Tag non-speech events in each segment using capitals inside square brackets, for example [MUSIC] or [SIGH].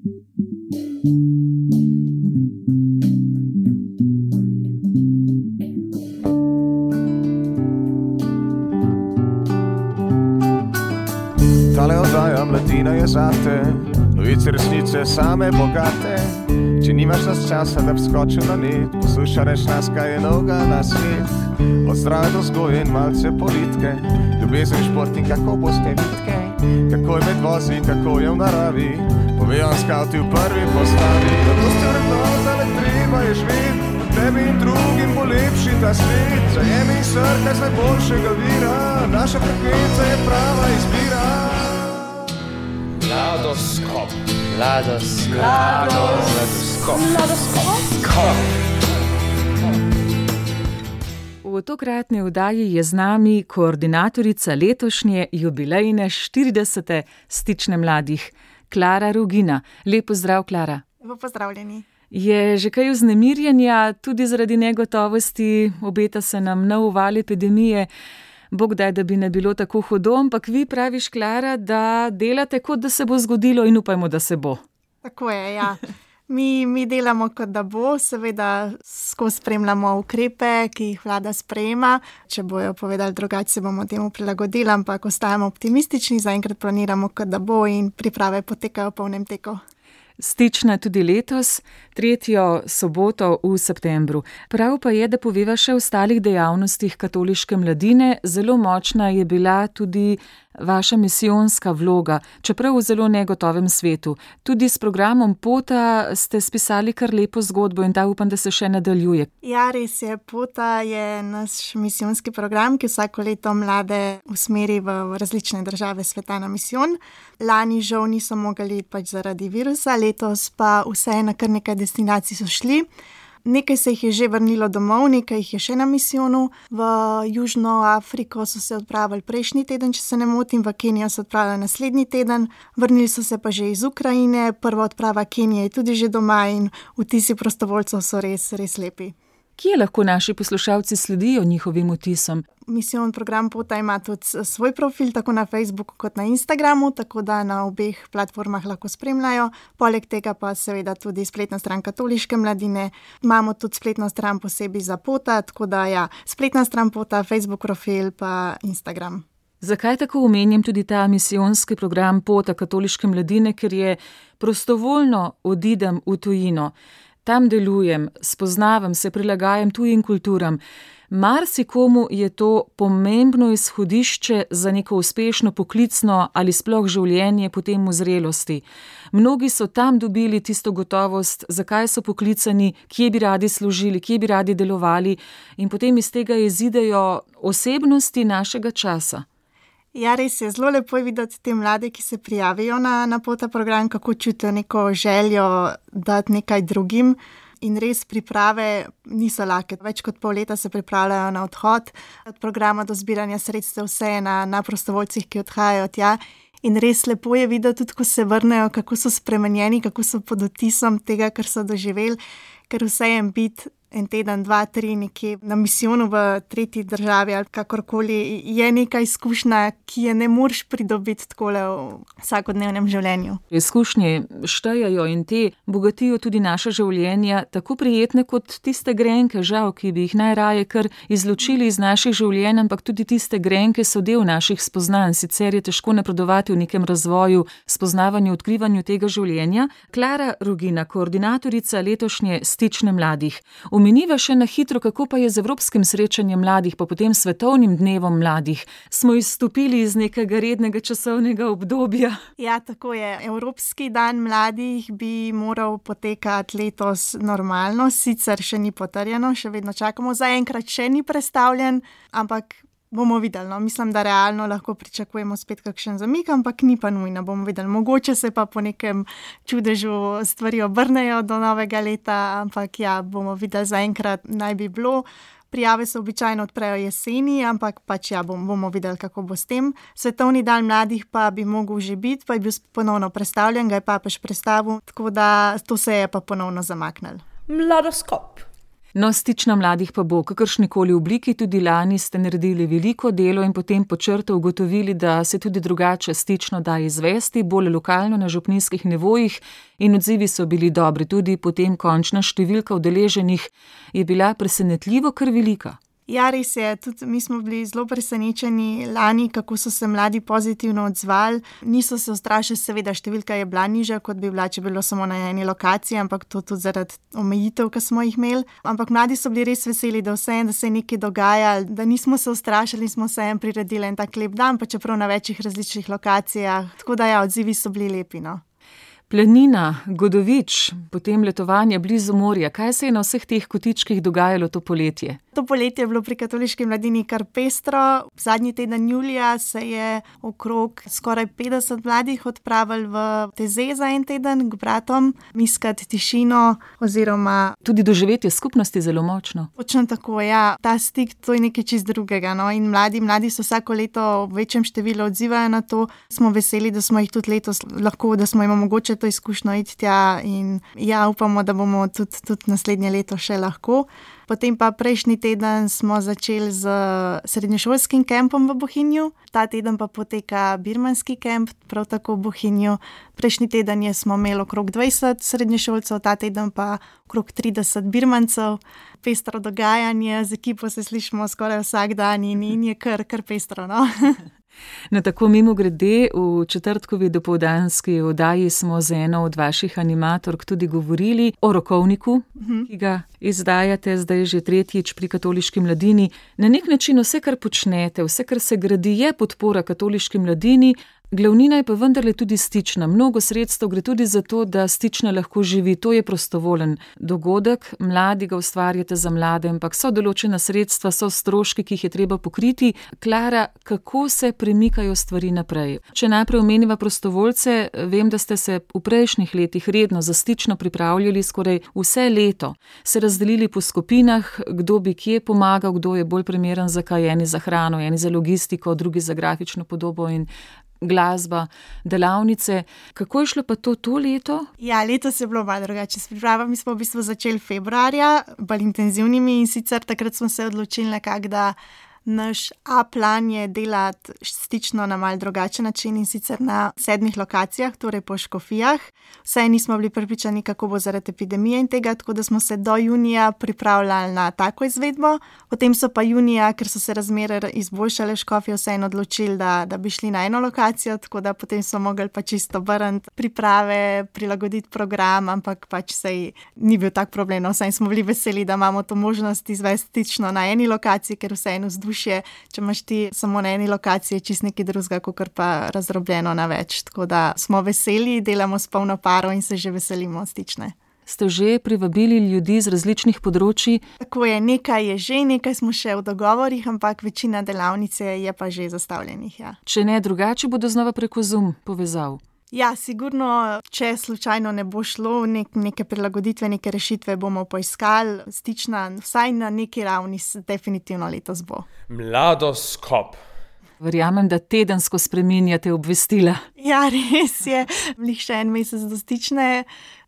Tale oddaja mladina je zate, novice resnice same bogate. Če nimaš nas časa, da bi skočil na net, poslušaj reč nas, kaj je noga na svet. Od zdrave do vzgoje in malce politike, ljubezen šport in kako boste bitke, kako je med vozi, kako je v naravi. Povejo skavti v prvi postavi, da to ste vrednota, le treba je živeti. Tebi in drugim bo lepši ta svet, zajemi srce z najboljšega vira, naša frekvenca je prava izbira. Mladoskop. Mladoskop. Mladoskop. V tokratni vdaji je z nami koordinatorica letošnje jubilejne 40. stične mladih, Klara Rugina. Lepo zdrav, Klara. Lepo pozdravljeni. Je že kaj vznemirjenja, tudi zaradi negotovosti, obeta se nam nov val epidemije. Bog daj, da bi ne bilo tako hudo, ampak vi praviš, Klara, da delate, kot da se bo zgodilo in upajmo, da se bo. Tako je, ja. Mi, mi delamo, kot da bo, seveda, skozi spremljamo ukrepe, ki jih vlada sprejema. Če bojo povedali drugače, se bomo temu prilagodili, ampak ostajamo optimistični, zaenkrat planiramo, kot da bo in priprave potekajo v polnem teku. Stična tudi letos, tretjo soboto v septembru. Prav pa je, da poveva še o ostalih dejavnostih katoliške mladine. Zelo močna je bila tudi vaša misijonska vloga, čeprav v zelo negotovem svetu. Tudi s programom Pota ste spisali kar lepo zgodbo in ta upam, da se še nadaljuje. Ja, res je. Pota je naš misijonski program, ki vsako leto mlade usmeri v različne države sveta na misijon. Lani žal niso mogli pač zaradi virusa, letos pa vse na kar nekaj destinacij so šli. Nekaj se jih je že vrnilo domov, nekaj jih je še na misijonu. V Južno Afriko so se odpravili prejšnji teden, če se ne motim, v Kenijo se odpravljajo naslednji teden, vrnili so se pa že iz Ukrajine, prva odprava Kenije je tudi že doma in vtisi prostovoljcev so res, res lepi. Kje lahko naši poslušalci sledijo njihovim vtisom? Misijon program Pota ima tudi svoj profil, tako na Facebooku kot na Instagramu, tako da na obeh platformah lahko spremljajo. Poleg tega pa seveda tudi spletna stran katoliške mladine. Imamo tudi spletno stran posebej za Pota, tako da ja, spletna stran Pota, Facebook profil pa Instagram. Zakaj tako omenjam tudi ta misijonski program Pota katoliške mladine, ker je prostovoljno odidem v tujino. Tam delujem, spoznavam se, prilagajam tujim kulturam. Marsikomu je to pomembno izhodišče za neko uspešno poklicno ali sploh življenje potem v zrelosti. Mnogi so tam dobili tisto gotovost, zakaj so poklicani, kje bi radi služili, kje bi radi delovali, in potem iz tega izidejo osebnosti našega časa. Ja, res je zelo lepo je videti te mlade, ki se prijavijo na, na pota program, kako čutijo neko željo dati nekaj drugim. In res priprave niso lahke. Več kot pol leta se pripravljajo na odhod, od programa do zbiranja sredstev, vse je na, na prostovoljcih, ki odhajajo tja. In res lepo je videti, tudi ko se vrnejo, kako so spremenjeni, kako so pod otisom tega, kar so doživeli, ker vse jim biti en teden, dva, tri, nekje na misijonu v tretji državi ali kakorkoli, je neka izkušnja, ki je ne moreš pridobiti tako le v vsakodnevnem življenju. Izkušnje štejejo in te bogatijo tudi naše življenja, tako prijetne kot tiste grenke, žal, ki bi jih najraje kar izločili iz naših življenj, ampak tudi tiste grenke so del naših spoznanj, sicer je težko napredovati v nekem razvoju, spoznavanju, odkrivanju tega življenja. Klara Rugina, koordinatorica letošnje stične mladih. Omeniva še na hitro, kako pa je z Evropskim srečanjem mladih, pa potem Svetovnim dnevom mladih. Smo izstopili iz nekega rednega časovnega obdobja. Ja, tako je. Evropski dan mladih bi moral potekati letos normalno, sicer še ni potrjeno, še vedno čakamo, zaenkrat še ni predstavljen, ampak. Bomo videli, no. mislim, da realno lahko pričakujemo spet kakšen zamik, ampak ni pa nujno. Bomo videli, mogoče se pa po nekem čudežu stvari obrnejo do novega leta, ampak ja, bomo videli, zaenkrat naj bi bilo. Prijave se običajno odprejo jeseni, ampak pač ja, bom, bomo videli, kako bo s tem. Svetovni dan mladih pa bi mogel že biti, pa je bil ponovno predstavljen, ga je papež predstavil, tako da to se je pa ponovno zamaknil. Mladoskop. No, stična mladih pa bo, kakršni koli obliki, tudi lani ste naredili veliko delo in potem počrto ugotovili, da se tudi drugače stično da izvesti, bolj lokalno na župnijskih nevojih in odzivi so bili dobri. Tudi potem končna številka udeleženih je bila presenetljivo kar velika. Ja, res je. Tudi mi smo bili zelo presenečeni lani, kako so se mladi pozitivno odzvali. Niso se ustrašili, seveda, številka je bila nižja, kot bi bila, če bi bilo samo na eni lokaciji, ampak to tudi zaradi omejitev, ki smo jih imeli. Ampak mladi so bili res veseli, da, vse, da se je nekaj dogajalo, da nismo se ustrašili in smo se jim priredili en tak lep dan, pa čeprav na večjih različnih lokacijah. Tako da ja, odzivi so bili lepi. No. Plenina, Godovič, potem letovanje blizu morja. Kaj se je na vseh teh kotičkih dogajalo to poletje? To poletje je bilo pri katoliški mladini kar pestro. Zadnji teden julija se je okrog skoraj 50 mladih odpravili v Teze za en teden k bratom, iskati tišino. Oziroma... Tudi doživetje skupnosti zelo močno. Točno tako, ja. Ta stik to je nekaj čist drugega. No? In mladi, mladi se vsako leto v večjem številu odzivajo na to. Smo veseli, da smo jih tudi letos lahko, da smo jim omogočili to izkušnjo iti tja. In ja, upamo, da bomo tudi, tudi naslednje leto še lahko. Potem pa prejšnji teden smo začeli z srednješolskim kempom v Bohinju, ta teden pa poteka birmanski kemp, prav tako v Bohinju. Prejšnji teden smo imeli okrog 20 srednješolcev, ta teden pa okrog 30 birmancev. Pestro dogajanje, z ekipo se slišimo skoraj vsak dan in, in je kar, kar pestro. No? [LAUGHS] Na tako mimo grede, v četrtkovi dopoldanski oddaji smo z eno od vaših animatork tudi govorili o rokovniku, mhm. ki ga izdajate zdaj že tretjič pri katoliški mladini. Na nek način vse, kar počnete, vse, kar se gradi, je podpora katoliški mladini, Glavnina je pa vendarle tudi stična. Mnogo sredstev gre tudi za to, da stična lahko živi. To je prostovolen dogodek, mladi ga ustvarjate za mlade, ampak so določena sredstva, so stroški, ki jih je treba pokriti. Klara, kako se premikajo stvari naprej? Če najprej omeniva prostovoljce, vem, da ste se v prejšnjih letih redno za stično pripravljali skoraj vse leto, se razdelili po skupinah, kdo bi kje pomagal, kdo je bolj primeren za kaj, eni za hrano, eni za logistiko, drugi za grafično podobo in glasba, delavnice. Kako je šlo pa to, to leto? Ja, letos je bilo malo drugače. S pripravami smo v bistvu začeli februarja, bolj intenzivnimi in sicer takrat smo se odločili nekako, Naš A-plan je delati stično na mal drugačen način in sicer na sedmih lokacijah, torej po škofijah. Vse nismo bili pripričani, kako bo zaradi epidemije in tega, tako da smo se do junija pripravljali na tako izvedbo. Potem so pa junija, ker so se razmere izboljšale, škofije vseeno odločili, da, da bi šli na eno lokacijo, tako da potem smo mogli pa čisto obrniti priprave, prilagoditi program, ampak pač se ni bil tak problem. No, vsaj smo bili veseli, da imamo to možnost izvesti stično na eni lokaciji, ker vseeno vzdušje vzdušje, če imaš ti samo na eni lokaciji, čist nekaj drugega, kot pa razdrobljeno na več. Tako da smo veseli, delamo s polno paro in se že veselimo stične. Ste že privabili ljudi z različnih področji? Tako je, nekaj je že, nekaj smo še v dogovorih, ampak večina delavnice je pa že zastavljenih. Ja. Če ne drugače, bodo znova preko Zoom povezal. Ja, sigurno, če slučajno ne bo šlo, nek, neke prilagoditve, neke rešitve bomo poiskali, stična, vsaj na neki ravni, definitivno letos bo. Mladoskop. Verjamem, da tedensko spreminjate obvestila. Ja, res je, mlih še en mesec dostične.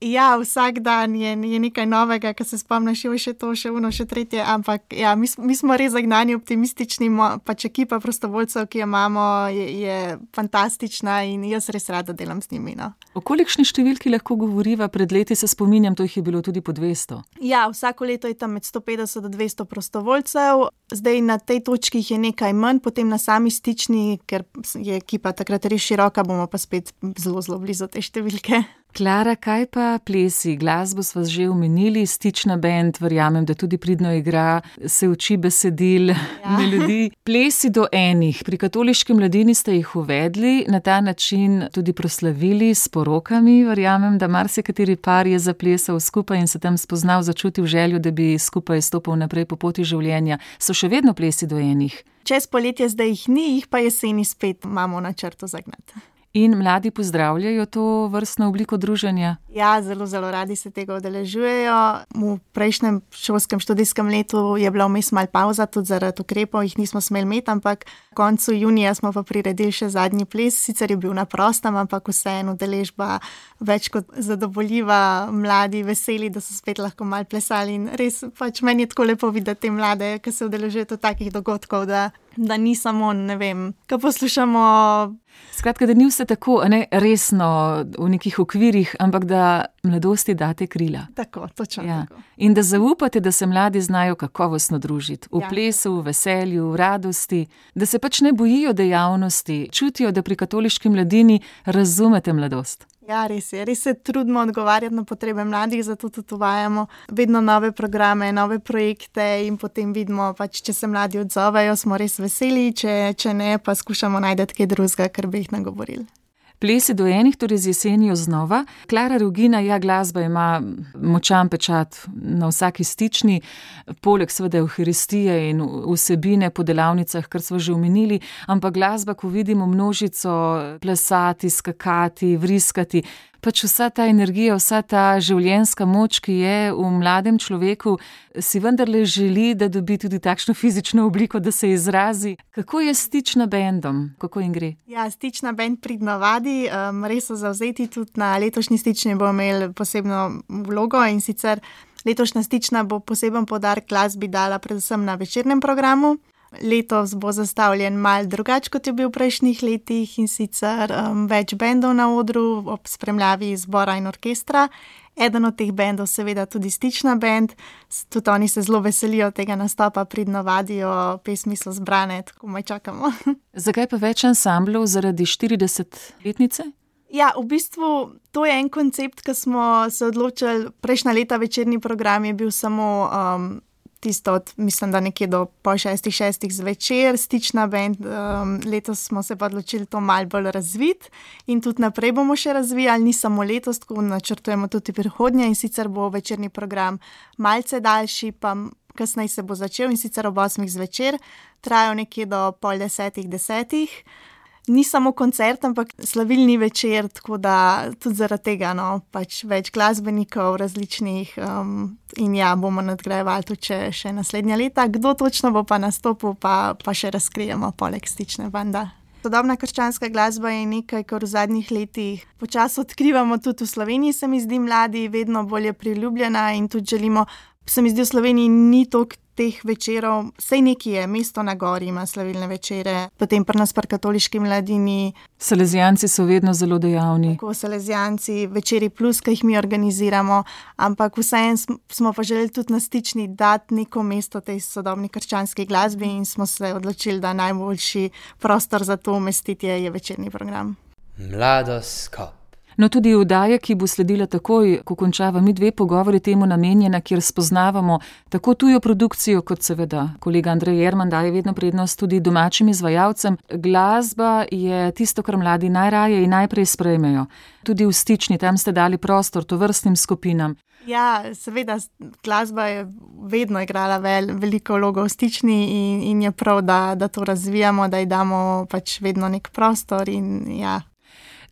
Ja, vsak dan je, je nekaj novega, ki se spomniš, še to, še uno, še tretje. Ampak ja, mi, mi smo res zagnani, optimistični, pač ekipa prostovoljcev, ki jo imamo, je, je fantastična in jaz res rada delam z njimi. No. O kolikšni številki lahko govoriva? Pred leti se spominjam, to jih je bilo tudi po 200. Ja, vsako leto je tam med 150 in 200 prostovoljcev, zdaj na tej točki je nekaj manj, potem na sami stični, ker je ekipa takrat res široka, bomo pa spet zelo, zelo blizu te številke. Klara, kaj pa plesi? Glasbo smo že omenili, stična bend, verjamem, da tudi pridno igra, se uči besedil, ja. [LAUGHS] melodi. Plesi do enih, pri katoliški mladini ste jih uvedli, na ta način tudi proslavili s porokami. Verjamem, da marsikateri par je zaplesal skupaj in se tam spoznal, začutil željo, da bi skupaj stopil naprej po poti življenja. So še vedno plesi do enih. Čez poletje zdaj jih ni, jih pa jeseni spet imamo na črto zagnati. In mladi pozdravljajo to vrstno obliko druženja? Ja, zelo, zelo radi se tega udeležujejo. V prejšnjem šolskem študijskem letu je bila vmes mal pauza, tudi zaradi ukrepov jih nismo smeli imeti, ampak koncu junija smo pa priredili še zadnji ples, sicer je bil na prostem, ampak vseeno udeležba več kot zadovoljiva, mladi veseli, da so spet lahko mal plesali. In res pač meni je tako lepo videti te mlade, ki se udeležujejo takih dogodkov, da ni samo, ne vem, kaj poslušamo. Skratka, da ni vse tako ne, resno v nekih okvirih, ampak da mladosti date krila. Tako, točno. Ja. Tako. In da zaupate, da se mladi znajo kakovostno družiti v Ja. plesu, v veselju, v radosti, da se pač ne bojijo dejavnosti, čutijo, da pri katoliški mladini razumete mladost. Ja, res je. Res se trudimo odgovarjati na potrebe mladih, zato tudi uvajamo vedno nove programe, nove projekte in potem vidimo, pač, če se mladi odzovejo, smo res veseli, če, če ne, pa skušamo najti kaj drugega, kar bi jih nagovorili. Ples je dojenih, torej z jesenijo znova. Klara Rugina, ja, glasba ima močan pečat na vsaki stični, poleg seveda Euharistije in vsebine po delavnicah, kar smo že omenili, ampak glasba, ko vidimo množico plesati, skakati, vriskati, pač vsa ta energija, vsa ta življenjska moč, ki je v mladem človeku, si vendarle želi, da dobi tudi takšno fizično obliko, da se izrazi. Kako je stič na bendom, kako jim gre? Ja, stična bend pridno vadi, um, res so zavzeti tudi na letošnji stični bo imel posebno vlogo in sicer letošnja stična bo poseben podarek glasbi dala predvsem na večernem programu. Letos bo zastavljen mal drugače, kot je bil v prejšnjih letih in sicer um, več bendov na odru ob spremljavi zbora in orkestra. Eden od teh bendov, seveda tudi stična bend, tudi oni se zelo veselijo tega nastopa, pridno vadijo, pesmi so zbrane, tako maj čakamo. [LAUGHS] Zakaj pa več ansamblov zaradi 40-letnice? Ja, v bistvu to je en koncept, ki smo se odločili. Prejšnja leta večerni program je bil samo um, tisto, od, mislim, da nekje do pol šestih, šestih zvečer, stična bend. Um, letos smo se pa odločili to malce bolj razviti in tudi naprej bomo še razvijali, ni samo letos, tako načrtujemo tudi prihodnje in sicer bo večerni program malce daljši, pa kasneje se bo začel in sicer ob osmih zvečer, trajajo nekje do pol desetih, desetih ni samo koncert, ampak slavilni večer, tako da tudi zaradi tega no, pač več glasbenikov različnih um, in ja, bomo nadgrajevali tudi še, še naslednja leta. Kdo točno bo pa nastopil, pa, pa še razkrijemo, poleg stične banda. Sodobna krščanska glasba je nekaj, kar v zadnjih letih počasi odkrivamo tudi v Sloveniji, se mi zdi, mladi, vedno bolj je priljubljena in tudi želimo. Se mi zdi, v Sloveniji ni toliko teh večerov, vse neki je, mesto na gori ima slavilne večere, potem pa nas pri katoliški mladini, Salezijanci so vedno zelo dejavni. tako Salezijanci, večeri plus, ki jih mi organiziramo, ampak vseeno sm- smo pa želeli tudi na stični dati neko mesto tej sodobni krščanski glasbi in smo se odločili, da najboljši prostor za to umestiti je, je večerni program. Mladoskop. No, tudi vdaja, ki bo sledila takoj, ko končava mi dve pogovori temu namenjena, kjer spoznavamo tako tujo produkcijo, kot seveda kolega Andrej Jerman daje vedno prednost tudi domačim izvajalcem. Glasba je tisto, kar mladi najraje in najprej sprejmejo. Tudi v stični, tam ste dali prostor to vrstnim skupinam. Ja, seveda, glasba je vedno igrala vel, veliko vlogo v stični in, in je prav, da, da to razvijamo, da ji damo pač vedno nek prostor. In, ja.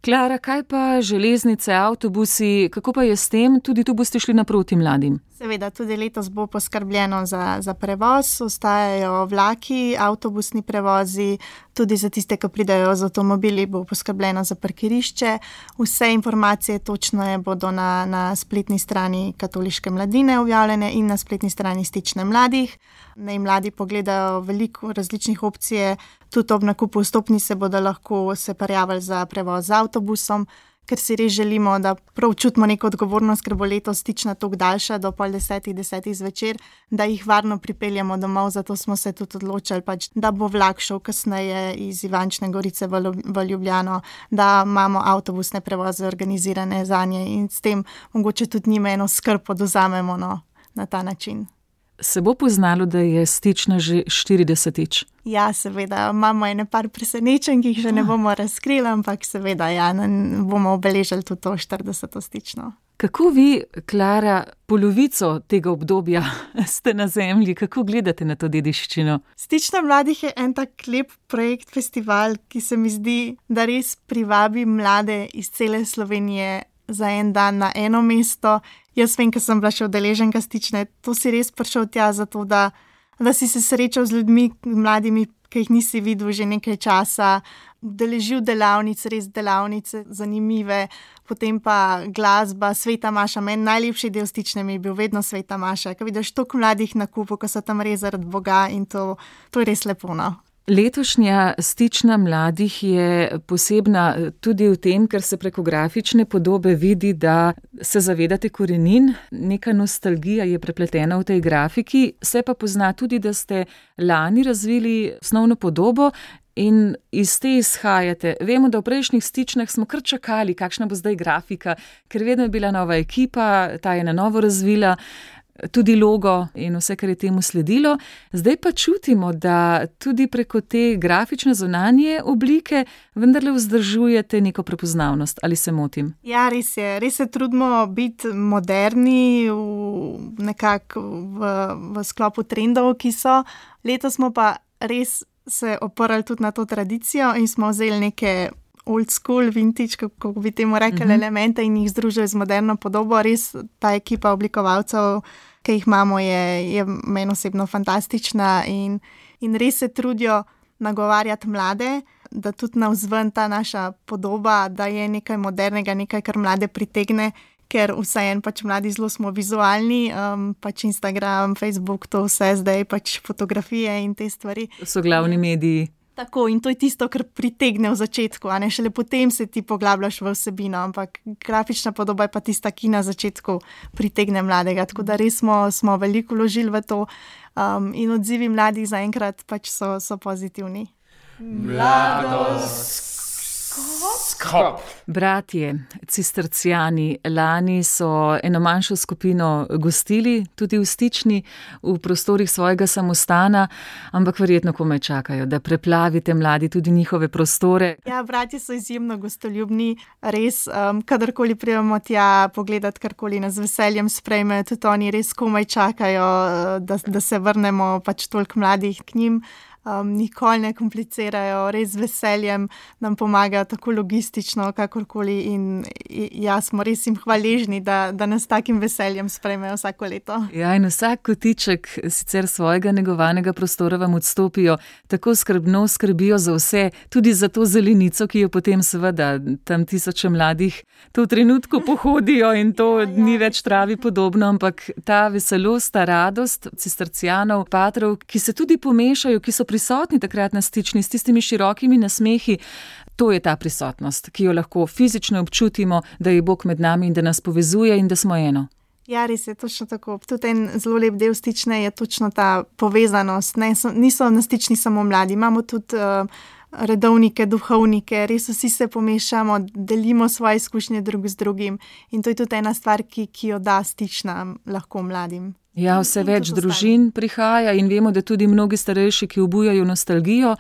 Klara, kaj pa železnice, avtobusi, kako pa je s tem, tudi tu boste šli naproti mladim? Seveda, tudi letos bo poskrbljeno za, za prevoz, ostajajo vlaki, avtobusni prevozi, tudi za tiste, ki pridejo z avtomobili, bo poskrbljeno za parkirišče. Vse informacije točno je bodo na, na spletni strani Katoliške mladine objavljene in na spletni strani Stične mladih. Naj mladi pogledajo veliko različnih opcij, tudi ob nakupu vstopnice bodo lahko se prijavili za prevoz z avtobusom ker si res želimo, da prav čutimo neko odgovornost, ker bo letos stična tako daljša, do pol desetih, desetih zvečer, da jih varno pripeljemo domov. Zato smo se tudi odločili, pač, da bo vlak šel kasneje iz Ivančne Gorice v, v Ljubljano, da imamo avtobusne prevoze organizirane za nje in s tem mogoče tudi njime eno skrb oduzamemo no, na ta način. Se bo poznalo, da je stična že 40-tič. Ja, seveda, imamo ene par presenečenj, ki jih še ne bomo razkrili, ampak seveda, ja, bomo obeležili tudi to 40. stično. Kako vi, Klara, polovico tega obdobja [LAUGHS] ste na zemlji, kako gledate na to dediščino? Stična mladih je en tak lep projekt, festival, ki se mi zdi, da res privabi mlade iz cele Slovenije za en dan na eno mesto. Jaz vem, ker sem bila še udeleženka stične, to si res prišel tja zato, da, da si se srečal z ljudmi, mladimi, ki jih nisi videl že nekaj časa, deležil delavnic, res delavnice, zanimive, potem pa glasba, sveta Maša. Meni najlepši del stične mi je bil vedno sveta Maša, ker vidiš toliko mladih na kupu, ko so tam res zaradi Boga in to, to je res lepo. No? Letošnja stična mladih je posebna tudi v tem, ker se preko grafične podobe vidi, da se zavedate korenin, neka nostalgija je prepletena v tej grafiki, se pa pozna tudi, da ste lani razvili osnovno podobo in iz te izhajate. Vemo, da v prejšnjih stičnah smo kar čakali, kakšna bo zdaj grafika, ker vedno je bila nova ekipa, ta je na novo razvila. Tudi logo in vse, kar je temu sledilo. Zdaj pa čutimo, da tudi preko te grafične zunanje oblike vendarle vzdržujete neko prepoznavnost. Ali se motim? Ja, res je. Res se trudimo biti moderni, v, nekako v, v sklopu trendov, ki so. Letos smo pa res se oprli tudi na to tradicijo in smo vzeli neke old school, vintage, kako bi temu rekli, uh mhm. -huh. elemente in jih združili z moderno podobo. Res ta ekipa oblikovalcev, ki jih imamo, je, je meni osebno fantastična in, in res se trudijo nagovarjati mlade. Da tudi na vzven ta naša podoba, da je nekaj modernega, nekaj, kar mlade pritegne, ker vseeno pač mladi zelo smo vizualni, um, pač Instagram, Facebook, to vse zdaj, pač fotografije in te stvari. So glavni mediji. Tako in to je tisto, kar pritegne v začetku, a ne šele potem se ti poglabljaš v vsebino, ampak grafična podoba je pa tista, ki na začetku pritegne mladega. Tako da res smo, smo veliko vložili v to um, in odzivi mladih zaenkrat pač so, so pozitivni. Mladost. Skop. Bratje, cistercijani, lani so eno manjšo skupino gostili, tudi v stični, v prostorih svojega samostana, ampak verjetno kome čakajo, da preplavite mladi tudi njihove prostore. Ja, bratje so izjemno gostoljubni, res, um, kadarkoli prijemo tja pogledati, karkoli nas z veseljem sprejme, tudi oni res komaj čakajo, uh, da, da se vrnemo pač toliko mladih k njim um, nikoli ne komplicirajo, res z veseljem nam pomagajo, tako logistično, kakorkoli. In jaz smo res jim hvaležni, da, da nas takim veseljem sprejmejo vsako leto. Ja, in vsak kotiček sicer svojega negovanega prostora vam odstopijo, tako skrbno skrbijo za vse, tudi za to zelenico, ki jo potem seveda tam tisoče mladih to v trenutku pohodijo in to [LAUGHS] ja, ja. ni več travi podobno, ampak ta veselost, ta radost cistercijanov, patrov, ki se tudi pomešajo, ki so prisotni takrat na stični s tistimi širokimi nasmehi. To je ta prisotnost, ki jo lahko fizično občutimo, da je Bog med nami in da nas povezuje in da smo eno. Ja, res je točno tako. Tudi en zelo lep del stične je točno ta povezanost. Ne, so, niso na stični samo mladi, imamo tudi uh, redovnike, duhovnike, res vsi se pomešamo, delimo svoje izkušnje drug z drugim. In to je tudi ena stvar, ki, ki jo da stična lahko mladim. Ja, vse več družin prihaja in vemo, da tudi mnogi starejši, ki obujajo nostalgijo,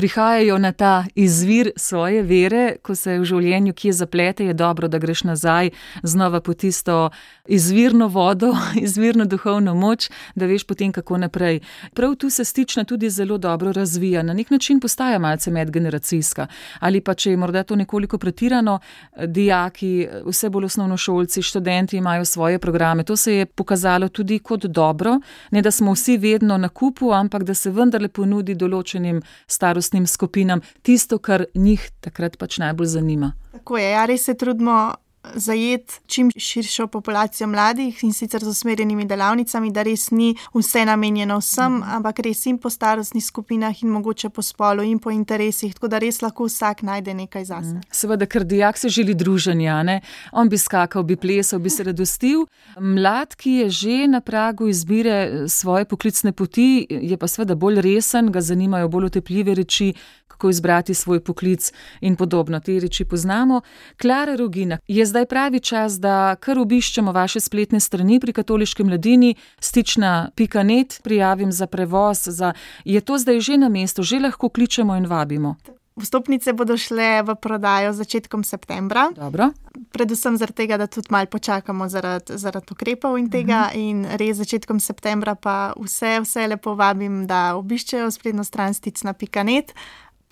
prihajajo na ta izvir svoje vere, ko se v življenju kje zaplete, je dobro, da greš nazaj znova po tisto izvirno vodo, [LAUGHS] izvirno duhovno moč, da veš potem, kako naprej. Prav tu se stična tudi zelo dobro razvija, na nek način postaja malce medgeneracijska. Ali pa če je morda to nekoliko pretirano, dijaki, vse bolj osnovnošolci, študenti imajo svoje programe. To se je pokazalo tudi kot dobro, ne da smo vsi vedno na kupu, ampak da se vendarle ponudi določenim starostnim skupinam tisto, kar njih takrat pač najbolj zanima. Tako je, ja, res se trudimo zajeti čim širšo populacijo mladih in sicer z usmerjenimi delavnicami, da res ni vse namenjeno vsem, mm. ampak res in po starostnih skupinah in mogoče po spolu in po interesih, tako da res lahko vsak najde nekaj zase. Mm. Seveda, ker dijak se želi druženja, ne? on bi skakal, bi plesal, bi se radostil. Mlad, ki je že na pragu izbire svoje poklicne poti, je pa seveda bolj resen, ga zanimajo bolj otepljive reči, kako izbrati svoj poklic in podobno. Te reči poznamo. Klara Rogina, je zdaj pravi čas, da kar obiščemo vaše spletne strani pri katoliški mladini, stična.net, prijavim za prevoz. Za... Je to zdaj že na mestu, že lahko kličemo in vabimo? Vstopnice bodo šle v prodajo začetkom septembra. Dobro. Predvsem zaradi tega, da tudi malo počakamo zaradi, zaradi ukrepov in tega. Uh -huh. In res začetkom septembra pa vse, vse lepo vabim, da obiščejo spletno stran sticna.net,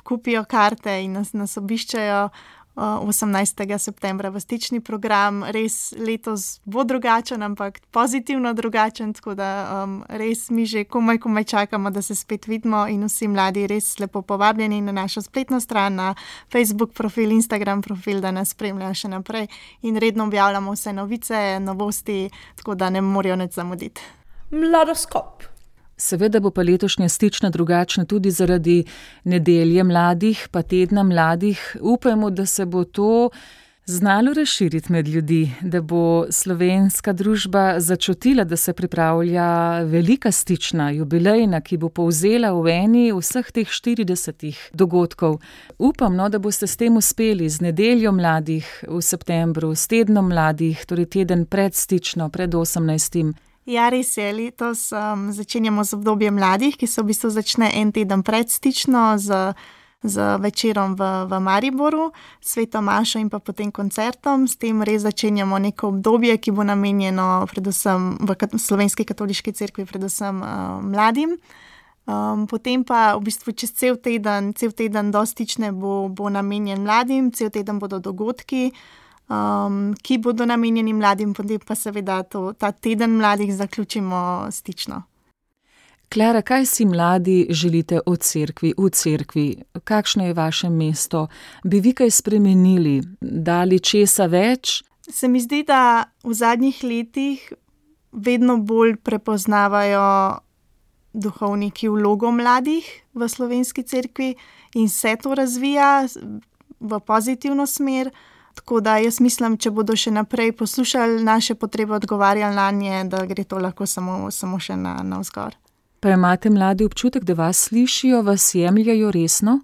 kupijo karte in nas, nas obiščejo. 18. septembra v stični program, res letos bo drugačen, ampak pozitivno drugačen. Tako da um, res mi že komaj, komaj čakamo, da se spet vidimo in vsi mladi res lepo povabljeni na našo spletno stran, na Facebook profil, Instagram profil, da nas spremljajo še naprej in redno objavljamo vse novice, novosti, tako da ne morajo neč zamuditi. Mladoskop. Seveda bo pa letošnja stična drugačna tudi zaradi nedelje mladih, pa tedna mladih. Upajmo, da se bo to znalo razširiti med ljudi, da bo slovenska družba začutila, da se pripravlja velika stična, jubilejna, ki bo povzela v eni vseh teh 40 dogodkov. Upam, no, da boste s tem uspeli z nedeljo mladih v septembru, s tednom mladih, torej teden pred stično, pred 18. Ja, res je, letos um, začenjamo z obdobjem mladih, ki se v bistvu začne en teden pred stično z, z večerom v, v Mariboru, sveto Mašo in pa potem koncertom. S tem res začenjamo neko obdobje, ki bo namenjeno predvsem v slovenski katoliški cerkvi, predvsem uh, mladim. Um, potem pa v bistvu čez cel teden, cel teden dostične bo, bo namenjen mladim, cel teden bodo dogodki um, ki bodo namenjeni mladim, potem pa seveda to, ta teden mladih zaključimo stično. Klara, kaj si mladi želite od cerkvi, v cerkvi? Kakšno je vaše mesto? Bi vi kaj spremenili, dali česa več? Se mi zdi, da v zadnjih letih vedno bolj prepoznavajo duhovniki vlogo mladih v slovenski cerkvi in se to razvija v pozitivno smer. Tako da jaz mislim, če bodo še naprej poslušali naše potrebe, odgovarjali na nje, da gre to lahko samo, samo še na, na vzgor. Pa imate mladi občutek, da vas slišijo, vas jemljajo resno?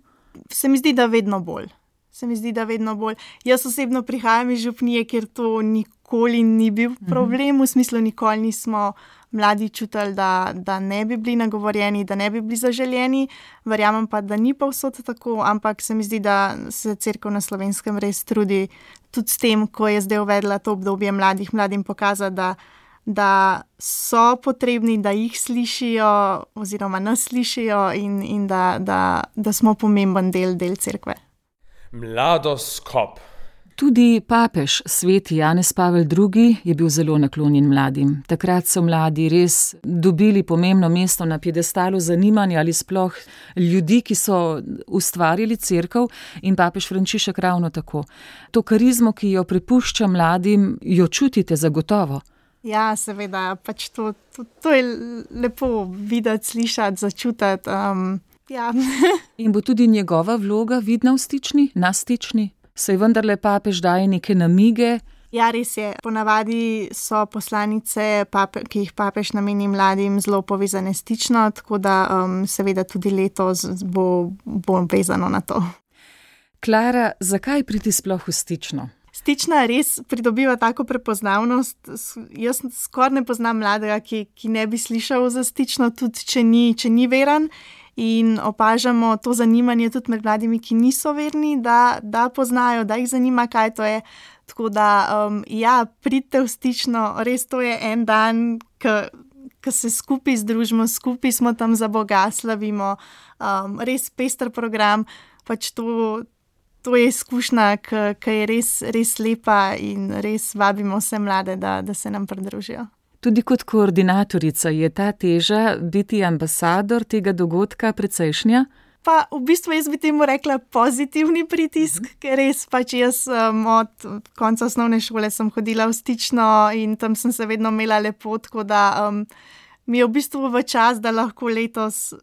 Se mi zdi, da vedno bolj. Se mi zdi, da vedno bolj. Jaz osebno prihajam iz župnije, kjer to nikoli ni bil mhm. problem, v smislu, nikoli nismo mladi čutili, da, da ne bi bili nagovorjeni, da ne bi bili zaželjeni. Verjamem pa, da ni pa vsot tako, ampak se mi zdi, da se crkva na slovenskem res trudi tudi s tem, ko je zdaj uvedla to obdobje mladih, mladim pokazati, da, da so potrebni, da jih slišijo, oziroma nas slišijo in, in da, da, da smo pomemben del, del crkve. Mladoskop. Tudi papež, sveti Janez Pavel II., je bil zelo naklonjen mladim. Takrat so mladi res dobili pomembno mesto na piedestalu zanimanja ali sploh ljudi, ki so ustvarjali crkv in papež Frančišek ravno tako. To karizmo, ki jo prepušča mladim, jo čutite zagotovo. Ja, seveda, pač to, to, to je lepo videti, slišati, začutiti. Um, ja. [LAUGHS] in bo tudi njegova vloga vidna v stični, na stični? Se je vendarle papež daje neke namige. Ja, res je. Ponavadi so poslanice, pape, ki jih papež nameni mladim, zelo povezane stično, tako da um, seveda tudi letos bo, bo vezano na to. Klara, zakaj priti sploh v stično? Stična res pridobiva tako prepoznavnost. Jaz skoraj ne poznam mladega, ki, ki ne bi slišal za stično, tudi če ni, če ni veren in opažamo to zanimanje tudi med mladimi, ki niso verni, da, da poznajo, da jih zanima, kaj to je. Tako da, um, ja, pridite v stično, res to je en dan, ki se skupaj združimo, skupaj smo tam za Boga, slavimo, um, res pester program. Pač to, to je izkušnja, ki je res, res lepa in res vabimo vse mlade, da, da se nam pridružijo. Tudi kot koordinatorica je ta teža biti ambasador tega dogodka precejšnja? Pa v bistvu jaz bi temu rekla pozitivni pritisk, mhm. ker res pač jaz um, od konca osnovne šole sem hodila v stično in tam sem se vedno imela lepo, tako da um, mi je v bistvu v čas, da lahko letos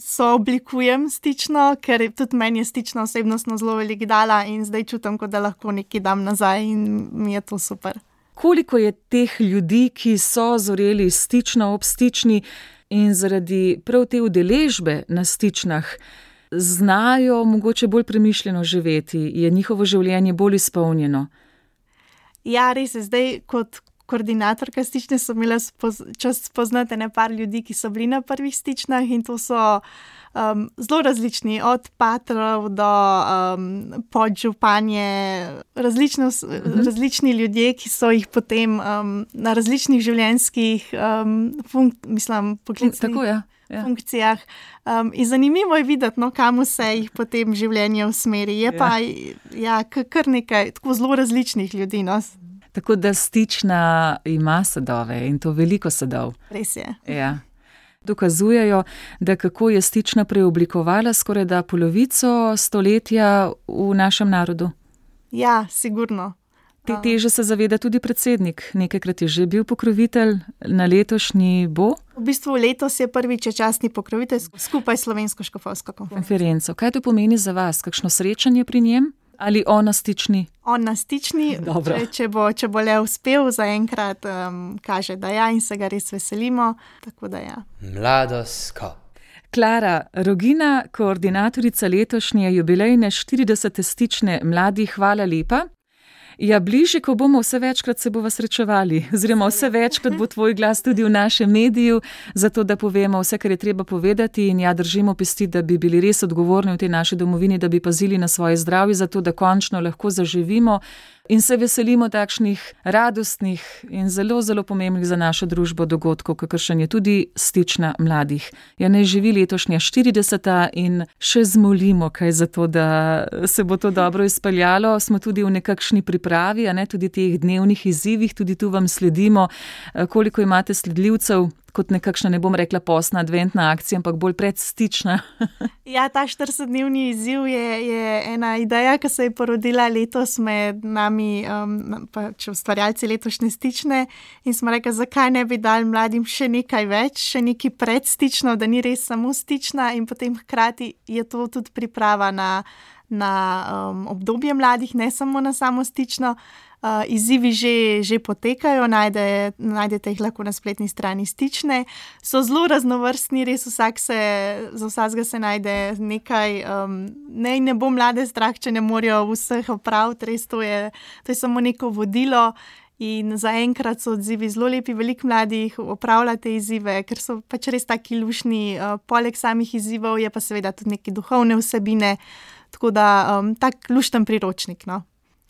sooblikujem stično, ker tudi meni je stično osebnostno zelo veliko dala in zdaj čutim, da lahko nekaj dam nazaj in mi je to super koliko je teh ljudi, ki so zoreli stično ob stični in zaradi prav te udeležbe na stičnah znajo mogoče bolj premišljeno živeti, je njihovo življenje bolj izpolnjeno. Ja, res je zdaj kot. koordinatorka stične, sem imela spoz, čas spoznati nekaj ljudi, ki so bili na prvih stičnah in to so um, zelo različni, od patrov do um, podžupanje, različno, uh -huh. različni ljudje, ki so jih potem um, na različnih življenjskih um, funk, mislim, poklicnih. Tako je. Ja. Ja. Funkcijah. Um, in zanimivo je videti, no, kam se jih potem življenje usmeri. Je ja. pa ja, kar nekaj tako zelo različnih ljudi. No. Tako da stična ima sadove in to veliko sadov. Res je. Ja dokazujejo, da kako je stična preoblikovala skoraj da polovico stoletja v našem narodu. Ja, sigurno. Te teže se zaveda tudi predsednik. Nekajkrat je že bil pokrovitelj, na letošnji bo. V bistvu letos je prvič častni pokrovitelj skupaj s Slovensko škofovsko konferenco. Kaj to pomeni za vas? Kakšno srečanje pri njem? Ali on na stični? On na stični, če, če, bo, če bo le uspel, zaenkrat um, kaže, da ja in se ga res veselimo. Ja. Mladosko. Klara Rogina, koordinatorica letošnje jubilejne 40. stične mladih, hvala lepa. Ja, bližje, ko bomo vse večkrat se bomo srečevali, oziroma vse večkrat bo tvoj glas tudi v našem mediju, zato da povemo vse, kar je treba povedati in ja, držimo pesti, da bi bili res odgovorni v tej naši domovini, da bi pazili na svoje zdravje, zato da končno lahko zaživimo in se veselimo takšnih radostnih in zelo, zelo pomembnih za našo družbo dogodkov, kakršen je tudi stična mladih. Ja, ne živi letošnja 40. in še zmolimo, kaj za to, da se bo to dobro izpeljalo. Smo tudi v nekakšni pripravi, a ne tudi teh dnevnih izzivih, tudi tu vam sledimo, koliko imate sledljivcev kot nekakšna, ne bom rekla, posna adventna akcija, ampak bolj predstična. [LAUGHS] ja, ta 40-dnevni izziv je, je ena ideja, ki se je porodila letos med nami, um, pač ustvarjalci letošnje stične. In smo rekli, zakaj ne bi dal mladim še nekaj več, še nekaj predstično, da ni res samo stična, in potem hkrati je to tudi priprava na, na um, obdobje mladih, ne samo na samo stično. Uh, izzivi že, že potekajo, najde, najdete jih lahko na spletni strani stične. So zelo raznovrstni, res vsak se, za vsakega se najde nekaj. Um, ne, ne bo mlade strah, če ne morejo vseh opraviti, res to je, to je samo neko vodilo. In zaenkrat so odzivi zelo lepi, veliko mladih opravlja te izzive, ker so pač res taki lušni. Uh, poleg samih izzivov je pa seveda tudi neke duhovne vsebine, tako da um, tak lušten priročnik. No.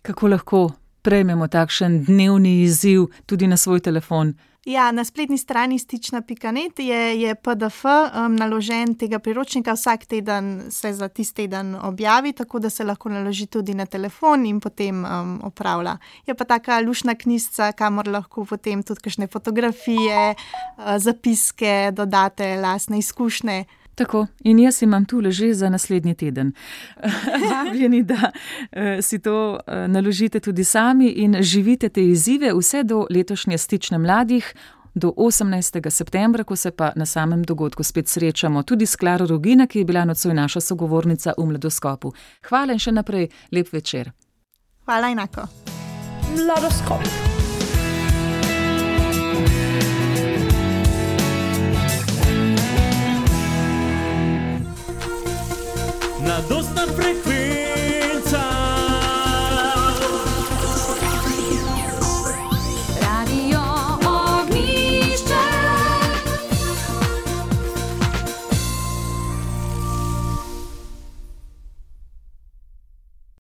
Kako lahko prejmemo takšen dnevni izziv tudi na svoj telefon. Ja, na spletni strani stična.net je, je PDF um, naložen tega priročnika, vsak teden se za tisti teden objavi, tako da se lahko naloži tudi na telefon in potem um, opravlja. Je pa taka lušna knjižica, kamor lahko potem tudi kakšne fotografije, uh, zapiske, dodate, lasne izkušnje. Tako, in jaz imam tu leže za naslednji teden. [LAUGHS] Vabljeni, da uh, si to uh, naložite tudi sami in živite te izzive vse do letošnje stične mladih. Do 18. septembra, ko se pa na samem dogodku spet srečamo, tudi s Klaro Rogina, ki je bila nocoj naša sogovornica v Mladoskopu. Hvala in še naprej lep večer. Hvala enako. Mladoskop. на доснах прикрив.